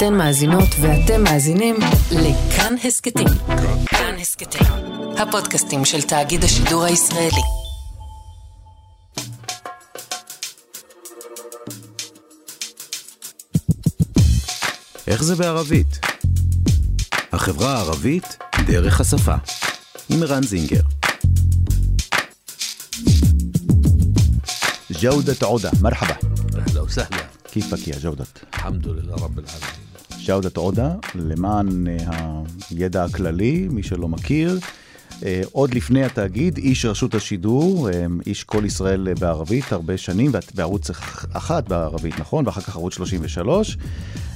אתן מאזינות ואתם מאזינים לכאן הסכתים. כאן הסכתים, הפודקאסטים של תאגיד השידור הישראלי. איך זה בערבית? החברה הערבית דרך השפה. עם ערן זינגר. جودة عودة مرحبا اهلا وسهلا كيفك يا جودة؟ الحمد لله رب العالمين ג'אודת עודה, למען אה, הידע הכללי, מי שלא מכיר. אה, עוד לפני התאגיד, איש רשות השידור, אה, איש כל ישראל בערבית, הרבה שנים, בערוץ אח- אחת בערבית, נכון? ואחר כך ערוץ 33.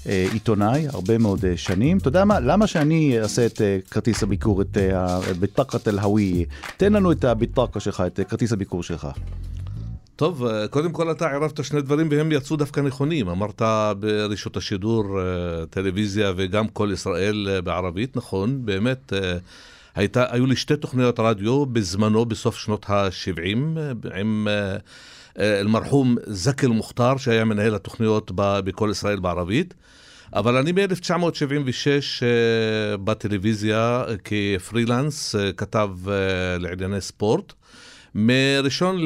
אה, עיתונאי, הרבה מאוד שנים. אתה יודע מה? למה שאני אעשה את כרטיס הביקור, את בטאקת אל-הוויה? תן לנו את הבטאקה שלך, את כרטיס הביקור שלך. טוב, אה, קודם כל אתה ערבת שני דברים והם יצאו דווקא נכונים. אמרת ברשות השידור, אה, טלוויזיה וגם כל ישראל אה, בערבית, נכון, באמת. הייתה, היו לי שתי תוכניות רדיו בזמנו, בסוף שנות ה-70, עם אל-מרחום זקי אל-מוכתר, שהיה מנהל התוכניות בכל ישראל בערבית. אבל אני ב-1976 אה, בטלוויזיה כפרילנס, כתב לענייני ספורט. מראשון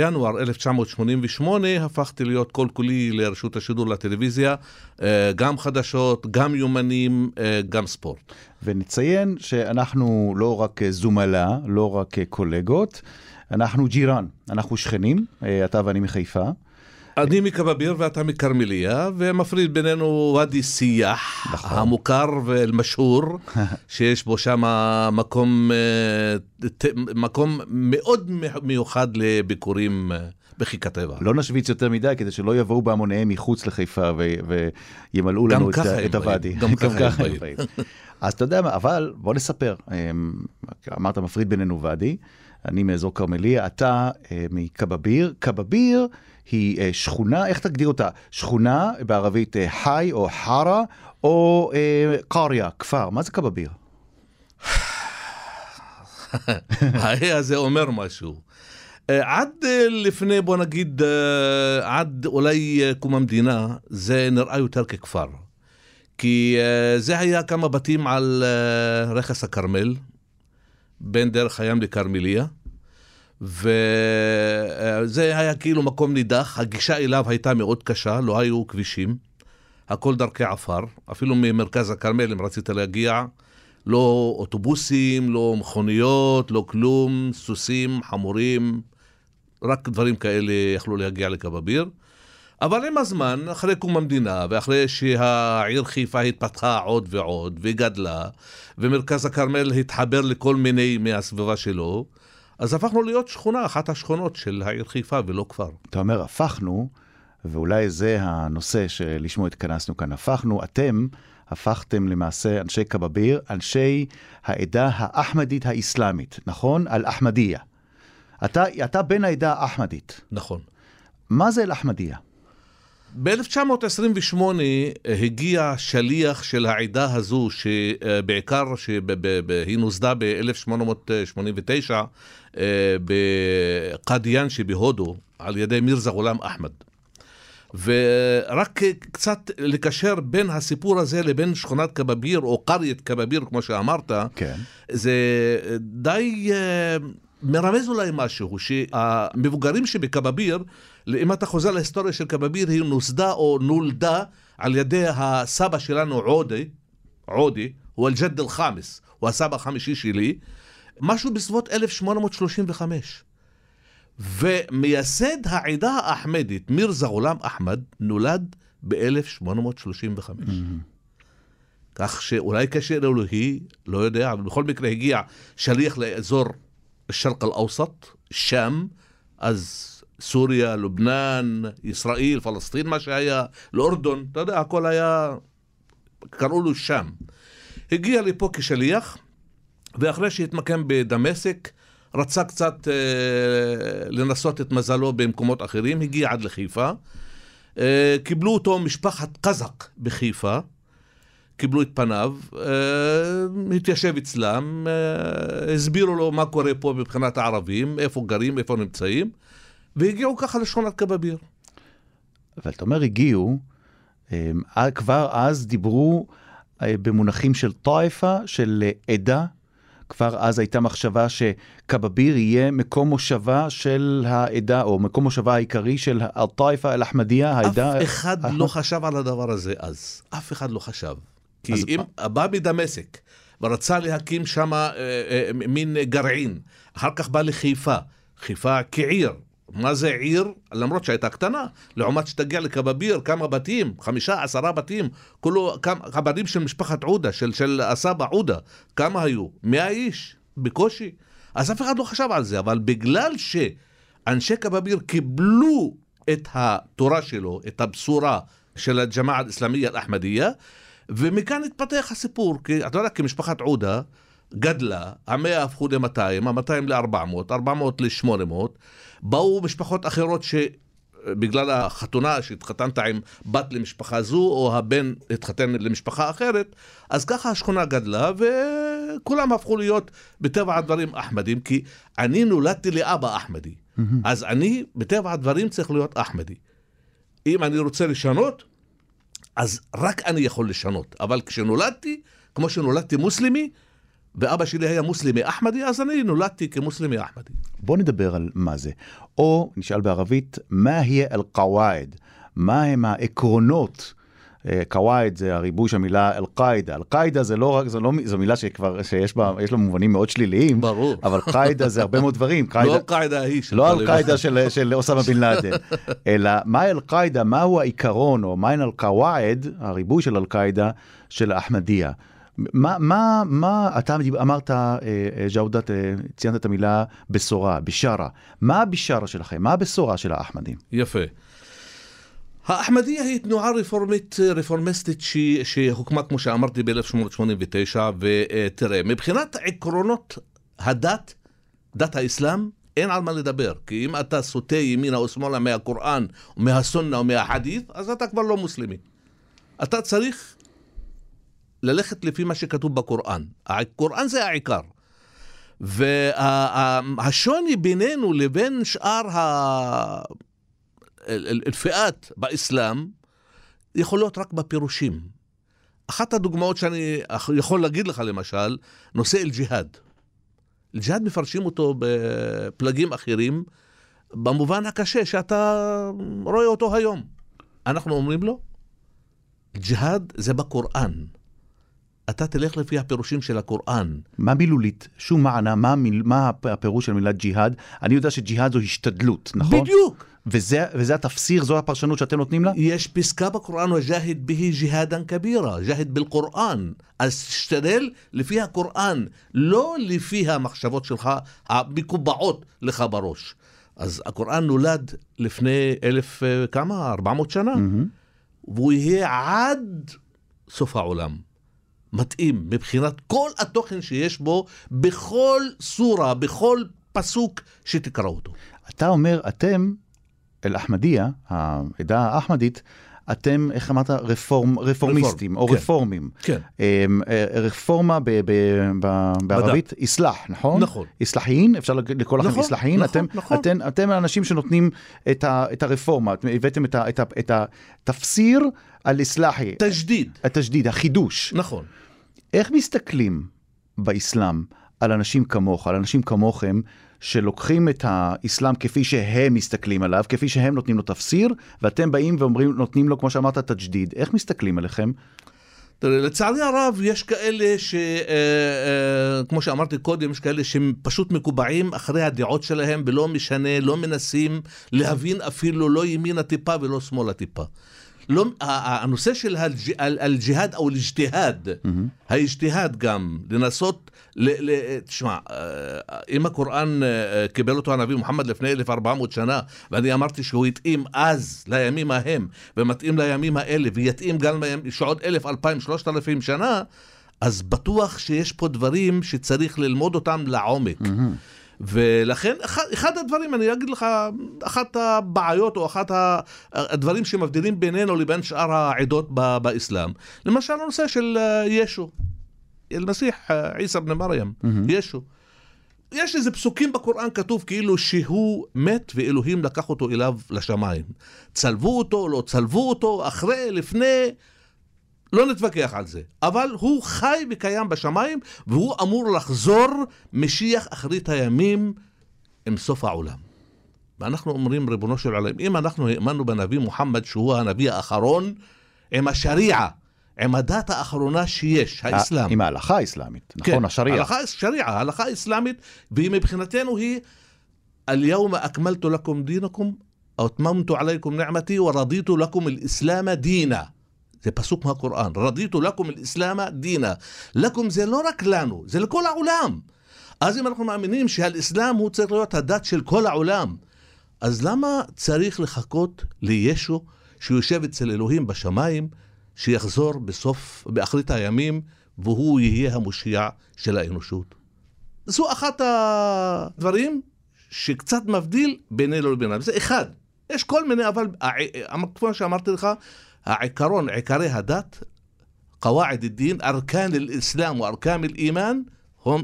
לינואר 1988 הפכתי להיות כל כולי לרשות השידור לטלוויזיה, אה, גם חדשות, גם יומנים, אה, גם ספורט. ונציין שאנחנו לא רק אה, זומלה, לא רק קולגות, אנחנו ג'ירן, אנחנו שכנים, אתה ואני מחיפה. אני מכבביר ואתה מכרמליה, ומפריד בינינו ואדי סיח, נכון. המוכר והמשהור, שיש בו שם מקום, אה, מקום מאוד מיוחד לביקורים אה, בחיק הטבע. לא נשוויץ יותר מדי כדי שלא יבואו בהמוניהם מחוץ לחיפה ו- וימלאו לנו את, את הוואדי. גם ככה הם באים. אז אתה יודע מה, אבל בוא נספר. אמ, אמרת מפריד בינינו ואדי, אני מאזור כרמליה, אתה אה, מקבביר. היא אה, שכונה, איך תגדיר אותה? שכונה בערבית אה, חי או חרא או אה, קריה, כפר. מה זה קבביר? ההא הזה אומר משהו. עד לפני, בוא נגיד, עד אולי קום המדינה, זה נראה יותר ככפר. כי זה היה כמה בתים על רכס הכרמל, בין דרך הים לכרמליה, וזה היה כאילו מקום נידח, הגישה אליו הייתה מאוד קשה, לא היו כבישים, הכל דרכי עפר, אפילו ממרכז הכרמל, אם רצית להגיע, לא אוטובוסים, לא מכוניות, לא כלום, סוסים, חמורים, רק דברים כאלה יכלו להגיע לכבביר. אבל עם הזמן, אחרי קום המדינה, ואחרי שהעיר חיפה התפתחה עוד ועוד, וגדלה, ומרכז הכרמל התחבר לכל מיני מהסביבה שלו, אז הפכנו להיות שכונה, אחת השכונות של העיר חיפה, ולא כפר. אתה אומר, הפכנו, ואולי זה הנושא שלשמו התכנסנו כאן, הפכנו, אתם הפכתם למעשה אנשי קבביר, אנשי העדה האחמדית האסלאמית, נכון? אל-אחמדיה. אתה, אתה בן העדה האחמדית. נכון. מה זה אל-אחמדיה? ב-1928 הגיע שליח של העדה הזו, שבעיקר, שהיא נוסדה ב-1889 בקדיאן שבהודו, על ידי מירזה גולם אחמד. ורק קצת לקשר בין הסיפור הזה לבין שכונת קבביר, או קריית קבביר, כמו שאמרת, כן. זה די אה, מרמז אולי משהו, שהמבוגרים שבקבביר, אם אתה חוזר להיסטוריה של קבביר, היא נוסדה או נולדה על ידי הסבא שלנו עודי, עודי, הוא אל-ג'ד אל-חמאס, הוא הסבא החמישי שלי, משהו בסביבות 1835. ומייסד העדה האחמדית, מירזה גולם אחמד, נולד ב-1835. כך שאולי קשר אלוהי, לא יודע, אבל בכל מקרה הגיע שליח לאזור א-שרק אל-אוסט, שם, אז סוריה, לובנן, ישראל, פלסטין, מה שהיה, לאורדון, אתה יודע, הכל היה, קראו לו שם. הגיע לפה כשליח, ואחרי שהתמקם בדמשק, רצה קצת אה, לנסות את מזלו במקומות אחרים, הגיע עד לחיפה. אה, קיבלו אותו משפחת קזק בחיפה, קיבלו את פניו, אה, התיישב אצלם, אה, הסבירו לו מה קורה פה מבחינת הערבים, איפה גרים, איפה נמצאים, והגיעו ככה לשכונת קבביר. אבל אתה אומר הגיעו, אה, כבר אז דיברו אה, במונחים של טייפה, של אה, עדה. כבר אז הייתה מחשבה שקבביר יהיה מקום מושבה של העדה, או מקום מושבה העיקרי של אל-טייפה אל-אחמדיה, העדה... אף אחד לא חשב על הדבר הזה אז. אף אחד לא חשב. כי אז- אם בא מדמשק ורצה להקים שם אה, אה, מין גרעין, אחר כך בא לחיפה, חיפה כעיר. מה זה עיר? למרות שהייתה קטנה, לעומת שתגיע לקבביר, כמה בתים, חמישה, עשרה בתים, כולו, כמה, הבתים של משפחת עודה, של, של הסבא עודה, כמה היו? מאה איש, בקושי. אז אף אחד לא חשב על זה, אבל בגלל שאנשי קבביר קיבלו את התורה שלו, את הבשורה של הג'מאעה האסלאמיה אל-אחמדיה, ומכאן התפתח הסיפור, כי אתה יודע, כמשפחת עודה גדלה, המאה הפכו ל-200, ה-200 ל-400, 400 ל-800, באו משפחות אחרות ש... בגלל החתונה שהתחתנת עם בת למשפחה זו, או הבן התחתן למשפחה אחרת, אז ככה השכונה גדלה, וכולם הפכו להיות, בטבע הדברים, אחמדים, כי אני נולדתי לאבא אחמדי. אז אני, בטבע הדברים, צריך להיות אחמדי. אם אני רוצה לשנות, אז רק אני יכול לשנות. אבל כשנולדתי, כמו שנולדתי מוסלמי, ואבא שלי היה מוסלמי אחמדי, אז אני נולדתי כמוסלמי אחמדי. בוא נדבר על מה זה. או, נשאל בערבית, מה יהיה אל-קוואעד? מה הם העקרונות? אה, קוואעד זה הריבוי של המילה אל-קאעידה. אל-קאעידה זה לא רק, זו, לא, זו מילה שכבר, שיש בה, יש לה מובנים מאוד שליליים. ברור. אבל קאעידה זה הרבה מאוד דברים. לא קאעידה- אל-קאעידה ההיא לא טליבאן. אל-קאעידה של, של אוסמה בן לאדן, אלא מה אל-קאעידה, מהו העיקרון, או מהן אל-קוואעד, הריבוי של אל-קאעידה, של האחמדיה. מה, מה, מה, אתה אמרת, אה, אה, ג'אודת, אה, ציינת את המילה בשורה, בישרה. מה הבישרה שלכם? מה הבשורה של האחמדים? יפה. האחמדיה היא תנועה רפורמית, רפורמיסטית ש... שהוקמה, כמו שאמרתי, ב-1889, ותראה, מבחינת עקרונות הדת, דת האסלאם, אין על מה לדבר. כי אם אתה סוטה ימינה או שמאלה מהקוראן, או מהסונה או מהחדית', אז אתה כבר לא מוסלמי. אתה צריך ללכת לפי מה שכתוב בקוראן. הקוראן זה העיקר. והשוני בינינו לבין שאר אלפיאת באסלאם יכול להיות רק בפירושים. אחת הדוגמאות שאני יכול להגיד לך למשל, נושא אל-ג'יהאד. אל-ג'יהאד מפרשים אותו בפלגים אחרים במובן הקשה שאתה רואה אותו היום. אנחנו אומרים לו, ג'יהאד זה בקוראן. אתה תלך לפי הפירושים של הקוראן. מה מילולית? שום מענה, מה, מיל, מה הפירוש של מילה ג'יהאד? אני יודע שג'יהאד זו השתדלות, נכון? בדיוק. וזה, וזה התפסיר, זו הפרשנות שאתם נותנים לה? יש פסקה בקוראן, וג'אהד בה ג'יהאדן כבירה, ג'אהד בלקוראן. אז תשתדל לפי הקוראן, לא לפי המחשבות שלך המקובעות לך בראש. אז הקוראן נולד לפני אלף אה, כמה? ארבע מאות שנה, והוא יהיה עד סוף העולם. מתאים מבחינת כל התוכן שיש בו, בכל סורה, בכל פסוק שתקרא אותו. אתה אומר, אתם, אל-אחמדיה, העדה האחמדית, אתם, איך אמרת, רפורם, רפורמיסטים, או כן. רפורמים. כן. אמ, אה, רפורמה ב, ב, ב, בערבית, איסלאח, נכון? נכון. איסלאחין, אפשר לקרוא לכם נכון, איסלאחין. נכון, אתם, נכון. אתם, אתם האנשים שנותנים את, ה, את הרפורמה, אתם הבאתם את, ה, את, ה, את התפסיר על איסלאחי, תג'דיד. התשדיד, החידוש. נכון. איך מסתכלים באסלאם על אנשים כמוך, על אנשים כמוכם, שלוקחים את האסלאם כפי שהם מסתכלים עליו, כפי שהם נותנים לו תפסיר, ואתם באים ואומרים, נותנים לו, כמו שאמרת, תג'דיד. איך מסתכלים עליכם? תראה, לצערי הרב, יש כאלה ש... אה, אה, כמו שאמרתי קודם, יש כאלה שהם פשוט מקובעים אחרי הדעות שלהם, ולא משנה, לא מנסים להבין אפילו לא ימינה טיפה ולא שמאלה טיפה. לא, הנושא של הג'- אל- אל-ג'יהאד או אל-אג'תיהאד, האג'תיהאד גם, לנסות, ל, ל, תשמע, אה, אם הקוראן אה, קיבל אותו הנביא מוחמד לפני 1400 שנה, ואני אמרתי שהוא התאים אז לימים ההם, ומתאים לימים האלה, ויתאים גם שעוד אלף, אלפיים, שלושת אלפים שנה, אז בטוח שיש פה דברים שצריך ללמוד אותם לעומק. ולכן, אחד, אחד הדברים, אני אגיד לך, אחת הבעיות או אחת הדברים שמבדילים בינינו לבין שאר העדות ב- באסלאם, למשל הנושא של אה, ישו, אל-מסיח, אה, עיסא בן מרים, ישו. יש איזה פסוקים בקוראן כתוב כאילו שהוא מת ואלוהים לקח אותו אליו לשמיים. צלבו אותו, לא צלבו אותו, אחרי, לפני, לא נתווכח על זה. אבל הוא חי וקיים בשמיים, והוא אמור לחזור משיח אחרית הימים עם סוף העולם. ואנחנו אומרים, ריבונו של עולם, אם אנחנו האמנו בנביא מוחמד, שהוא הנביא האחרון, עם השריעה, עם הדת האחרונה שיש, האסלאם. עם ההלכה האסלאמית, נכון? כן, השריעה. הלכה, שריעה, ההלכה האסלאמית, והיא מבחינתנו היא אל-יום אכמלתו לכם דינכם, אתממתו עליכם נעמתי ורדיתו לכם אל-אסלאם דינה. זה פסוק מהקוראן, רדיתו לכם אל-אסלאם דינה. לכם זה לא רק לנו, זה לכל העולם. אז אם אנחנו מאמינים שהאסלאם הוא צריך להיות הדת של כל העולם, אז למה צריך לחכות לישו שיושב אצל אלוהים בשמיים, שיחזור בסוף, באחרית הימים, והוא יהיה המושיע של האנושות? זו אחת הדברים שקצת מבדיל בינינו לבינם. זה אחד. יש כל מיני, אבל כמו שאמרתי לך, העיקרון, עיקרי הדת, קוואעד א-דין, ארכן אל-אסלאם וארכן אל-אימן, הם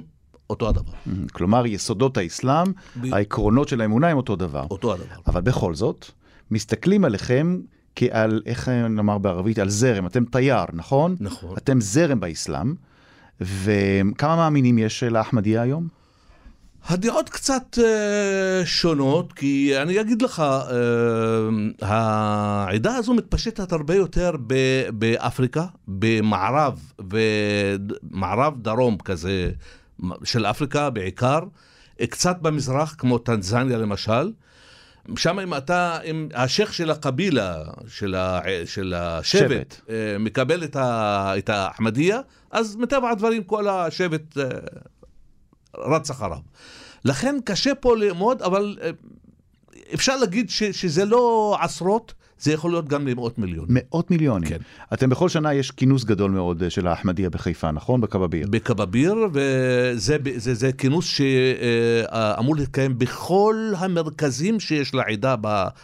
אותו הדבר. כלומר, יסודות האסלאם, ב- העקרונות של האמונה הם אותו דבר. אותו הדבר. אבל בכל זאת, מסתכלים עליכם כעל, איך נאמר בערבית, על זרם. אתם תייר, נכון? נכון. אתם זרם באסלאם. וכמה מאמינים יש לאחמדיה היום? הדעות קצת אה, שונות, כי אני אגיד לך, אה, העדה הזו מתפשטת הרבה יותר ב- באפריקה, במערב ומערב דרום כזה של אפריקה בעיקר, קצת במזרח כמו טנזניה למשל. שם אם אתה, אם השייח של הקבילה, של, ה, של השבט, שבט. אה, מקבל את, האחמדיה, אז מטבע הדברים כל השבט רץ אחריו. לכן קשה פה לאמוד, אבל אה, אפשר להגיד ש, שזה לא עשרות, זה יכול להיות גם למאות מיליון. מאות מיליונים. כן. אתם בכל שנה יש כינוס גדול מאוד אה, של האחמדיה בחיפה, נכון? בקבביר. בקבביר, וזה זה, זה כינוס שאמור להתקיים בכל המרכזים שיש לעדה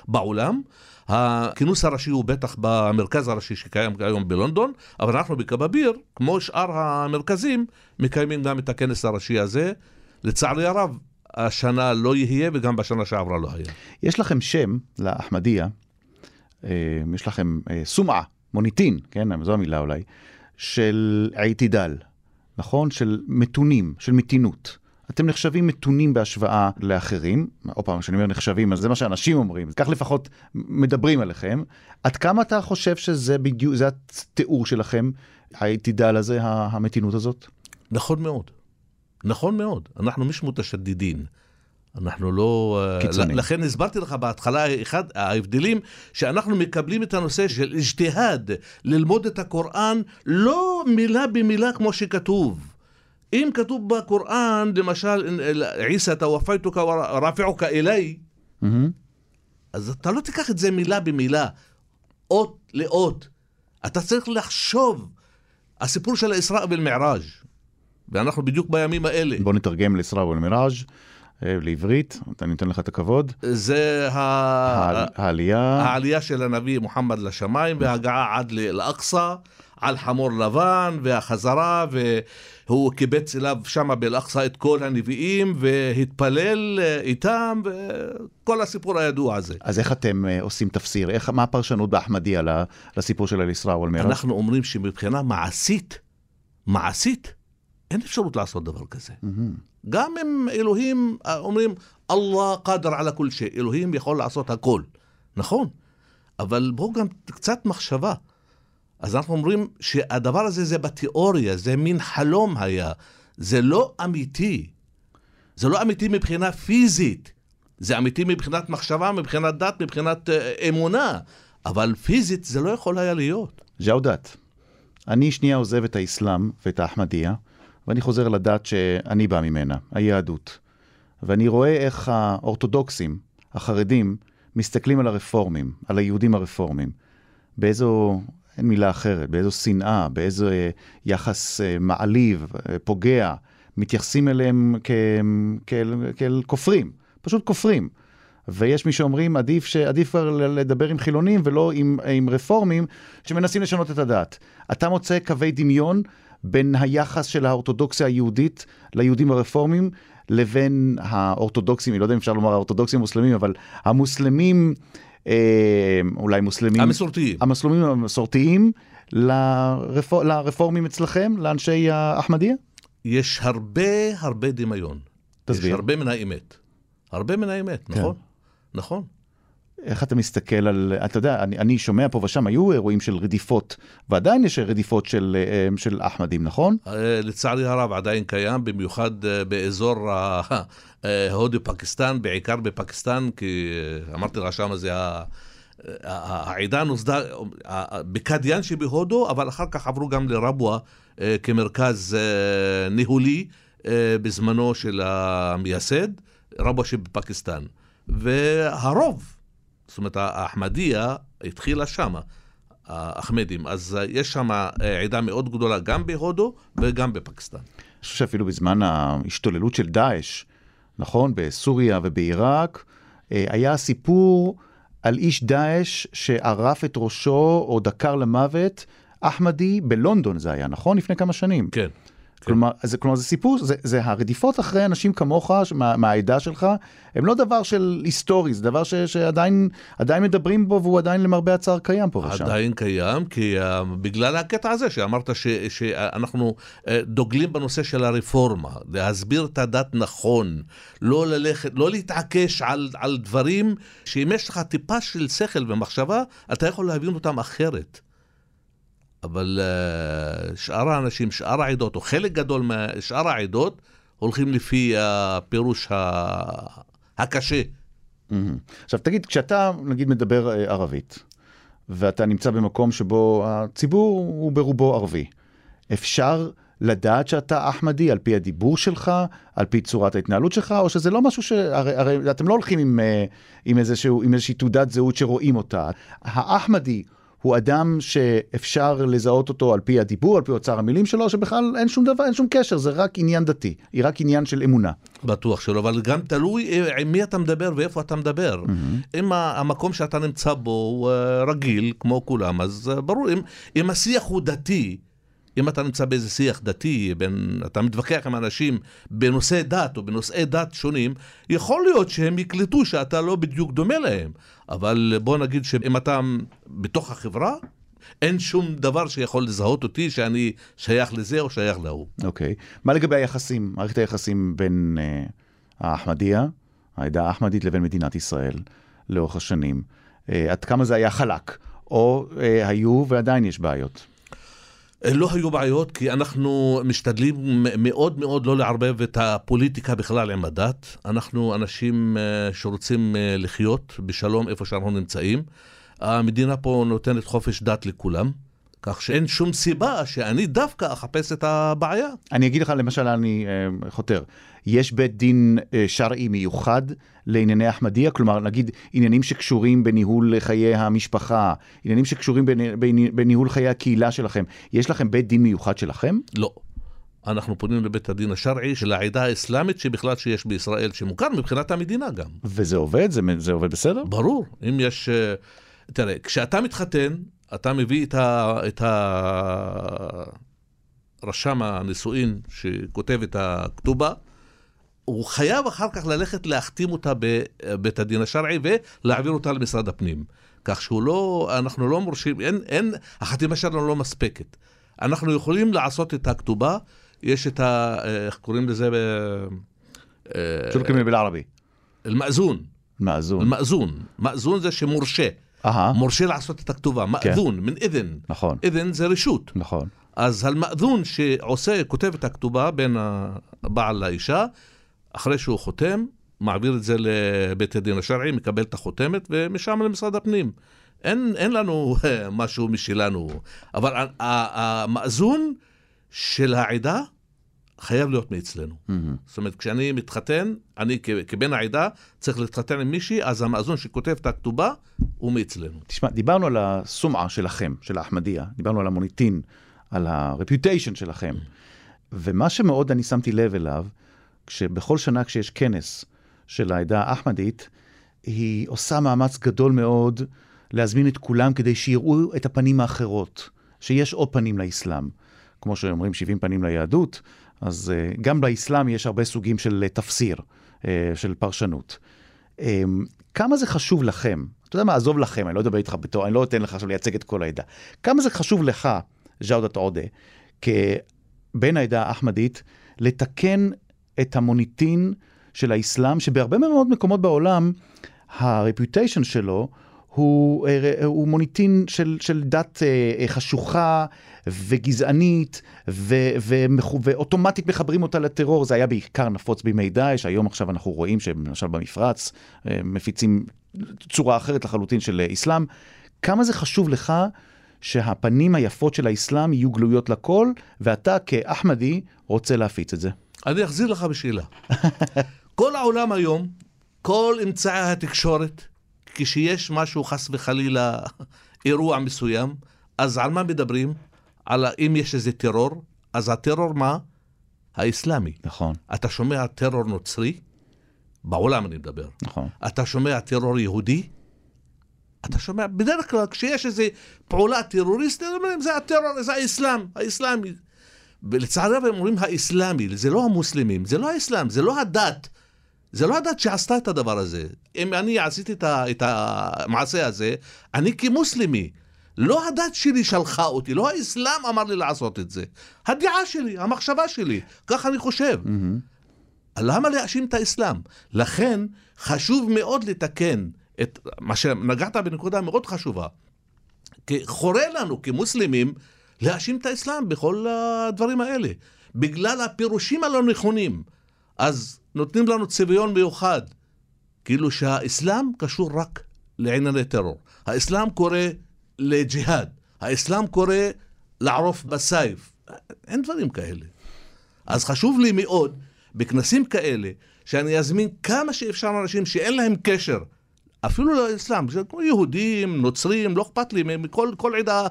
בעולם. הכינוס הראשי הוא בטח במרכז הראשי שקיים היום בלונדון, אבל אנחנו בקבביר, כמו שאר המרכזים, מקיימים גם את הכנס הראשי הזה. לצערי הרב, השנה לא יהיה וגם בשנה שעברה לא היה. יש לכם שם לאחמדיה, אה, יש לכם אה, סומעה, מוניטין, כן, זו המילה אולי, של עיתידל, נכון? של מתונים, של מתינות. אתם נחשבים מתונים בהשוואה לאחרים, עוד פעם, כשאני אומר נחשבים, אז זה מה שאנשים אומרים, כך לפחות מדברים עליכם. עד כמה אתה חושב שזה בדיוק, זה התיאור שלכם, העתידל הזה, המתינות הזאת? נכון מאוד. נכון מאוד. אנחנו מיש מותשדידין. אנחנו לא... אה, קיצוניים. לכן הסברתי לך בהתחלה, אחד ההבדלים, שאנחנו מקבלים את הנושא של אג'תיהאד, ללמוד את הקוראן, לא מילה במילה כמו שכתוב. אם כתוב בקוראן, למשל, עיסא תוופייתוק ורפיעוק אליי. אז אתה לא תיקח את זה מילה במילה, אות לאות. אתה צריך לחשוב. הסיפור של האסראء ואל-מעראג', ואנחנו בדיוק בימים האלה. בוא נתרגם לאסראء ולמיראז' אה, לעברית, אני נותן לך את הכבוד. זה ה... העל- העלייה, העלייה של הנביא מוחמד לשמיים וההגעה עד לאל-אקצא על חמור לבן והחזרה והוא קיבץ אליו שם באל-אקצא את כל הנביאים והתפלל אה, איתם וכל הסיפור הידוע הזה. אז איך אתם אה, עושים תפסיר? איך, מה הפרשנות באחמדיה לסיפור של אל-אסראء ולמיראז'? אנחנו אומרים שמבחינה מעשית, מעשית, אין אפשרות לעשות דבר כזה. גם אם אלוהים אה, אומרים, אללה קאדר על כל שי, אלוהים יכול לעשות הכל. נכון, אבל בואו גם קצת מחשבה. אז אנחנו אומרים שהדבר הזה זה בתיאוריה, זה מין חלום היה. זה לא אמיתי. זה לא אמיתי מבחינה פיזית. זה אמיתי מבחינת מחשבה, מבחינת דת, מבחינת אה, אמונה. אבל פיזית זה לא יכול היה להיות. ג'אודת, אני שנייה עוזב את האסלאם ואת האחמדיה, ואני חוזר לדת שאני בא ממנה, היהדות. ואני רואה איך האורתודוקסים, החרדים, מסתכלים על הרפורמים, על היהודים הרפורמים, באיזו, אין מילה אחרת, באיזו שנאה, באיזו אה, יחס אה, מעליב, אה, פוגע, מתייחסים אליהם כאל, כאל כופרים, פשוט כופרים. ויש מי שאומרים, עדיף, ש... עדיף כבר לדבר עם חילונים ולא עם, עם רפורמים שמנסים לשנות את הדת. אתה מוצא קווי דמיון בין היחס של האורתודוקסיה היהודית ליהודים הרפורמים, לבין האורתודוקסים, אני לא יודע אם אפשר לומר האורתודוקסים המוסלמים, אבל המוסלמים, אולי מוסלמים... המסורתיים. המוסלמים המסורתיים לרפור, לרפורמים אצלכם, לאנשי האחמדיה? יש הרבה הרבה דמיון. תסביר. יש הרבה מן האמת. הרבה מן האמת, כן. נכון? איך אתה מסתכל על, אתה יודע, אני, אני שומע פה ושם, היו אירועים של רדיפות, ועדיין יש רדיפות של, אה, של אחמדים, נכון? אה, לצערי הרב עדיין קיים, במיוחד אה, באזור ה- אה, הודו-פקיסטן, בעיקר בפקיסטן, כי אה, אמרתי לך שמה זה העדה נוסדה בקדיאן שבהודו, אבל אחר כך עברו גם לרבואה אה, כמרכז אה, ניהולי אה, בזמנו של המייסד, רבואה שבפקיסטן. והרוב, זאת אומרת האחמדיה התחילה שמה, האחמדים. אז אה, יש שם עדה מאוד גדולה גם בהודו וגם בפקיסטן. אני חושב שאפילו בזמן ההשתוללות של דאעש, נכון, בסוריה ובעיראק, אה, היה סיפור על איש דאעש שערף את ראשו או דקר למוות, אחמדי, בלונדון זה היה, נכון? לפני כמה שנים. כן. כלומר, זה, כלומר, זה סיפור, זה, זה הרדיפות אחרי אנשים כמוך, מה, מהעדה שלך, הם לא דבר של היסטורי, זה דבר ש, שעדיין עדיין מדברים בו והוא עדיין למרבה הצער קיים פה ושם. עדיין קיים, כי uh, בגלל הקטע הזה שאמרת ש, שאנחנו uh, דוגלים בנושא של הרפורמה, להסביר את הדת נכון, לא ללכת, לא להתעקש על, על דברים שאם יש לך טיפה של שכל ומחשבה, אתה יכול להבין אותם אחרת. אבל uh, שאר האנשים, שאר העדות, או חלק גדול משאר העדות, הולכים לפי הפירוש ה- הקשה. מהמם. עכשיו תגיד, כשאתה נגיד מדבר אה, ערבית, ואתה נמצא במקום שבו הציבור הוא ברובו ערבי, אפשר לדעת שאתה אחמדי על פי הדיבור שלך, על פי צורת ההתנהלות שלך, או שזה לא משהו ש... הרי, הרי אתם לא הולכים עם, אה, עם, איזשהו, עם איזושהי תעודת זהות שרואים אותה. האחמדי הוא אדם שאפשר לזהות אותו על פי הדיבור, על פי אוצר המילים שלו, שבכלל אין שום דבר, אין שום קשר, זה רק עניין דתי, היא רק עניין של אמונה. בטוח שלא, אבל גם תלוי אה, עם מי אתה מדבר ואיפה אתה מדבר. Mm-hmm. אם המקום שאתה נמצא בו הוא אה, רגיל, כמו כולם, אז אה, ברור, אם, אם השיח הוא דתי, אם אתה נמצא באיזה שיח דתי, בין, אתה מתווכח עם אנשים בנושאי דת או בנושאי דת שונים, יכול להיות שהם יקלטו שאתה לא בדיוק דומה להם. אבל בוא נגיד שאם אתה בתוך החברה, אין שום דבר שיכול לזהות אותי שאני שייך לזה או שייך להוא. אוקיי. מה לגבי היחסים, מערכת היחסים בין אה, האחמדיה, העדה האחמדית, לבין מדינת ישראל לאורך השנים? אה, עד כמה זה היה חלק? או אה, היו ועדיין יש בעיות? לא היו בעיות, כי אנחנו משתדלים מאוד מאוד לא לערבב את הפוליטיקה בכלל עם הדת. אנחנו אנשים אה, שרוצים אה, לחיות בשלום איפה שאנחנו נמצאים. המדינה פה נותנת חופש דת לכולם, כך שאין שום סיבה שאני דווקא אחפש את הבעיה. אני אגיד לך, למשל, אני אה, חותר. יש בית דין אה, שרעי מיוחד לענייני אחמדיה? כלומר, נגיד עניינים שקשורים בניהול חיי המשפחה, עניינים שקשורים בני- בני- בניהול חיי הקהילה שלכם. יש לכם בית דין מיוחד שלכם? לא. אנחנו פונים לבית הדין השרעי של העדה האסלאמית שבכלל שיש בישראל, שמוכר מבחינת המדינה גם. וזה עובד? זה, זה עובד בסדר? ברור, אם יש... אה, תראה, כשאתה מתחתן, אתה מביא את, ה, את ה... רשם הנישואין שכותב את הכתובה, הוא חייב אחר כך ללכת להחתים אותה בבית אה, הדין השרעי ולהעביר אותה למשרד הפנים. כך שהוא לא, אנחנו לא מורשים, אין, אין, החתימה שלנו לא מספקת. אנחנו יכולים לעשות את הכתובה, יש את ה... אה, איך קוראים לזה? אה, ב... תורכמי בלערבי. אל-מאזון. מאזון. אל-מאזון. מאזון זה שמורשה. אהה. מורשה לעשות את הכתובה. כן. מאזון, מן אדן. נכון. אדן זה רשות. נכון. אז אל-מאזון שעושה, כותב את הכתובה בין הבעל לאישה, אחרי שהוא חותם, מעביר את זה לבית הדין השרעי, מקבל את החותמת, ומשם למשרד הפנים. אין, אין לנו משהו משלנו. אבל המאזון של העדה חייב להיות מאצלנו. מהמם. זאת אומרת, כשאני מתחתן, אני כבן העדה צריך להתחתן עם מישהי, אז המאזון שכותב את הכתובה הוא מאצלנו. תשמע, דיברנו על הסומעה שלכם, של האחמדיה, דיברנו על המוניטין, על ה-reputation שלכם. ומה שמאוד אני שמתי לב אליו, כשבכל שנה כשיש כנס של העדה האחמדית, היא עושה מאמץ גדול מאוד להזמין את כולם כדי שיראו את הפנים האחרות, שיש עוד פנים לאסלאם. כמו שאומרים 70 פנים ליהדות, אז אה, גם באסלאם יש הרבה סוגים של אה, תפסיר, אה, של פרשנות. אה, כמה זה חשוב לכם? אתה יודע מה, עזוב לכם, אני לא אדבר איתך בתור, אני לא אתן לך עכשיו לייצג את כל העדה. כמה זה חשוב לך, ג'אודת עודה, כבן העדה האחמדית, לתקן את המוניטין של האסלאם, שבהרבה מאוד מקומות בעולם, הרפיוטיישן שלו הוא, אה, הוא מוניטין של, של דת אה, חשוכה וגזענית, ו, ו, ואוטומטית מחברים אותה לטרור. זה היה בעיקר נפוץ בימי דאעש, היום עכשיו אנחנו רואים שלמשל במפרץ אה, מפיצים צורה אחרת לחלוטין של אסלאם. כמה זה חשוב לך שהפנים היפות של האסלאם יהיו גלויות לכל, ואתה כאחמדי רוצה להפיץ את זה? אני אחזיר לך בשאלה. כל העולם היום, כל אמצעי התקשורת, כשיש משהו, חס וחלילה, אירוע מסוים, אז על מה מדברים? על אם יש איזה טרור, אז הטרור מה? האסלאמי. נכון. אתה שומע טרור נוצרי? בעולם אני מדבר. נכון. אתה שומע טרור יהודי? אתה שומע, בדרך כלל כשיש איזו פעולה טרוריסטית, אומרים זה הטרור, זה האסלאם, האסלאמי. ולצערי הרב הם אומרים האסלאמי, זה לא המוסלמים, זה לא האסלאם, זה לא הדת. זה לא הדת שעשתה את הדבר הזה. אם אני עשיתי את המעשה הזה, אני כמוסלמי. לא הדת שלי שלחה אותי, לא האסלאם אמר לי לעשות את זה. הדעה שלי, המחשבה שלי, כך אני חושב. Mm-hmm. למה להאשים את האסלאם? לכן חשוב מאוד לתקן את מה שנגעת בנקודה מאוד חשובה. כי חורה לנו כמוסלמים להאשים את האסלאם בכל הדברים האלה, בגלל הפירושים הלא נכונים. אז נותנים לנו צביון מיוחד, כאילו שהאסלאם קשור רק לענייני טרור. האסלאם קורא לג'יהאד, האסלאם קורא לערוף בסייף. אין דברים כאלה. אז חשוב לי מאוד, בכנסים כאלה, שאני אזמין כמה שאפשר אנשים שאין להם קשר אפילו לאסלאם, זה כמו יהודים, נוצרים, לא אכפת לי, מכל כל עדה,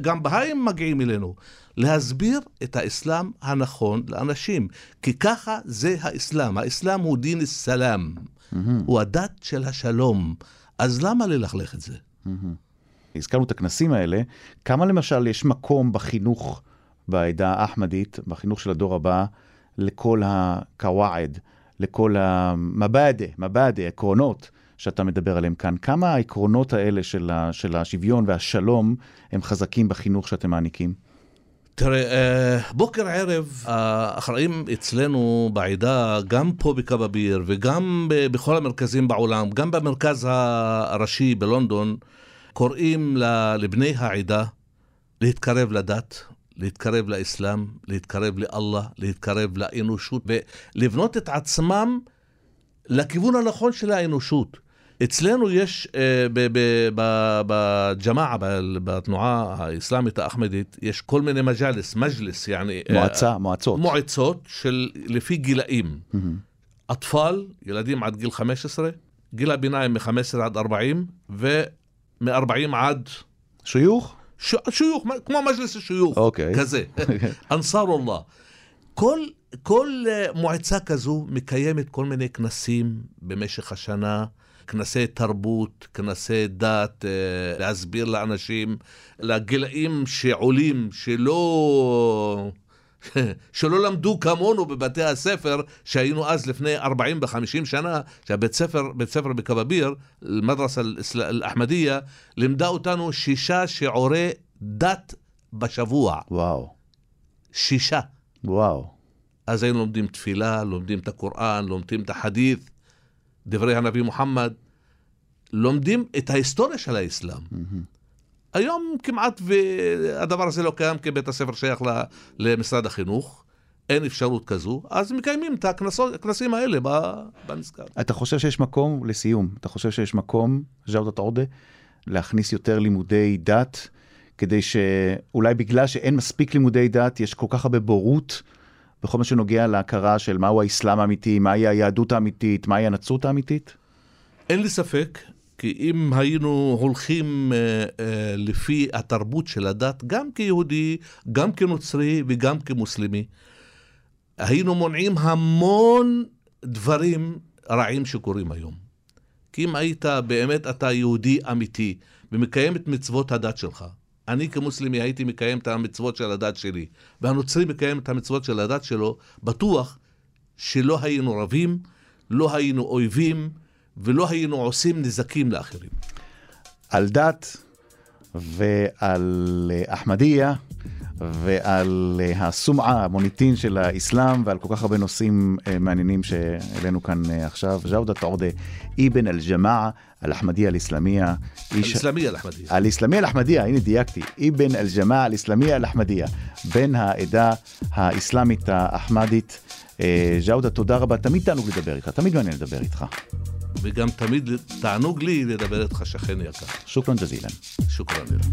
גם בהאים מגיעים אלינו. להסביר את האסלאם הנכון לאנשים, כי ככה זה האסלאם. האסלאם הוא דין סלאם, mm-hmm. הוא הדת של השלום. אז למה ללכלך את זה? Mm-hmm. הזכרנו את הכנסים האלה, כמה למשל יש מקום בחינוך בעדה האחמדית, בחינוך של הדור הבא, לכל הקוואעד, לכל המבאדה, מבאדה, עקרונות שאתה מדבר עליהם כאן. כמה העקרונות האלה של, ה, של השוויון והשלום הם חזקים בחינוך שאתם מעניקים? תראה, אה, בוקר ערב האחראים אצלנו בעדה, גם פה בכבביר וגם בכל המרכזים בעולם, גם במרכז הראשי בלונדון, קוראים לבני העדה להתקרב לדת, להתקרב לאסלאם, להתקרב לאללה, להתקרב לאנושות ולבנות את עצמם לכיוון הנכון של האנושות. אצלנו יש אה, בג'מאעה, בתנועה האסלאמית האחמדית, יש כל מיני מג'לס, מג'לס, יעני... אה, מועצה, מועצות. מועצות של לפי גילאים. אטפל, ילדים עד גיל 15, גיל הביניים מ-15 עד 40, ומ-40 עד... שיוך? ש... שיוך, כמו מג'לס שיוך, okay. אוקיי. כזה. אנסארולlah. כל, כל אה, מועצה כזו מקיימת כל מיני כנסים במשך השנה. כנסי תרבות, כנסי דת, אה, להסביר לאנשים, לגילאים שעולים, שלא... שלא למדו כמונו בבתי הספר שהיינו אז לפני 40 ו-50 שנה, שהבית ספר, בית ספר בכבביר, מדרסה אל-אחמדיה, לימדה אותנו שישה שיעורי דת בשבוע. וואו. שישה. וואו. אז היינו לומדים תפילה, לומדים את הקוראן, לומדים את החדית. דברי הנביא מוחמד, לומדים את ההיסטוריה של האסלאם. היום כמעט והדבר הזה לא קיים כי בית הספר שייך למשרד החינוך. אין אפשרות כזו, אז מקיימים את הכנסים האלה בנזכר. אתה חושב שיש מקום, לסיום, אתה חושב שיש מקום, ז'אודת עודה, להכניס יותר לימודי דת, כדי שאולי בגלל שאין מספיק לימודי דת, יש כל כך הרבה בורות בכל מה שנוגע להכרה של מהו האסלאם האמיתי, מהי היהדות האמיתית, מהי הנצרות האמיתית? אין לי ספק, כי אם היינו הולכים אה, אה, לפי התרבות של הדת, גם כיהודי, גם כנוצרי וגם כמוסלמי, היינו מונעים המון דברים רעים שקורים היום. כי אם היית באמת אתה יהודי אמיתי ומקיים את מצוות הדת שלך, אני כמוסלמי הייתי מקיים את המצוות של הדת שלי, והנוצרי מקיים את המצוות של הדת שלו, בטוח שלא היינו רבים, לא היינו אויבים, ולא היינו עושים נזקים לאחרים. על דת ועל אחמדיה ועל הסומעה, המוניטין של האסלאם ועל כל כך הרבה נושאים אה, מעניינים שהעלינו כאן אה, עכשיו. ג'אודת עודה, אבן אל-ג'מאעה אל-אחמדיה אל-אסלאמיה. אל-אסלאמיה אל-אחמדיה. אל-אסלאמיה אל-אחמדיה, הנה דייקתי. אבן אל-ג'מאעה אל-אסלאמיה אל-אחמדיה. בן העדה האסלאמית האחמדית. אה, ג'אודה, תודה רבה. תמיד תענוג לדבר איתך, תמיד מעניין לדבר איתך. וגם תמיד תענוג לי לדבר איתך, שכן יקר. שוכרן ג'זילן. שוכרן לך.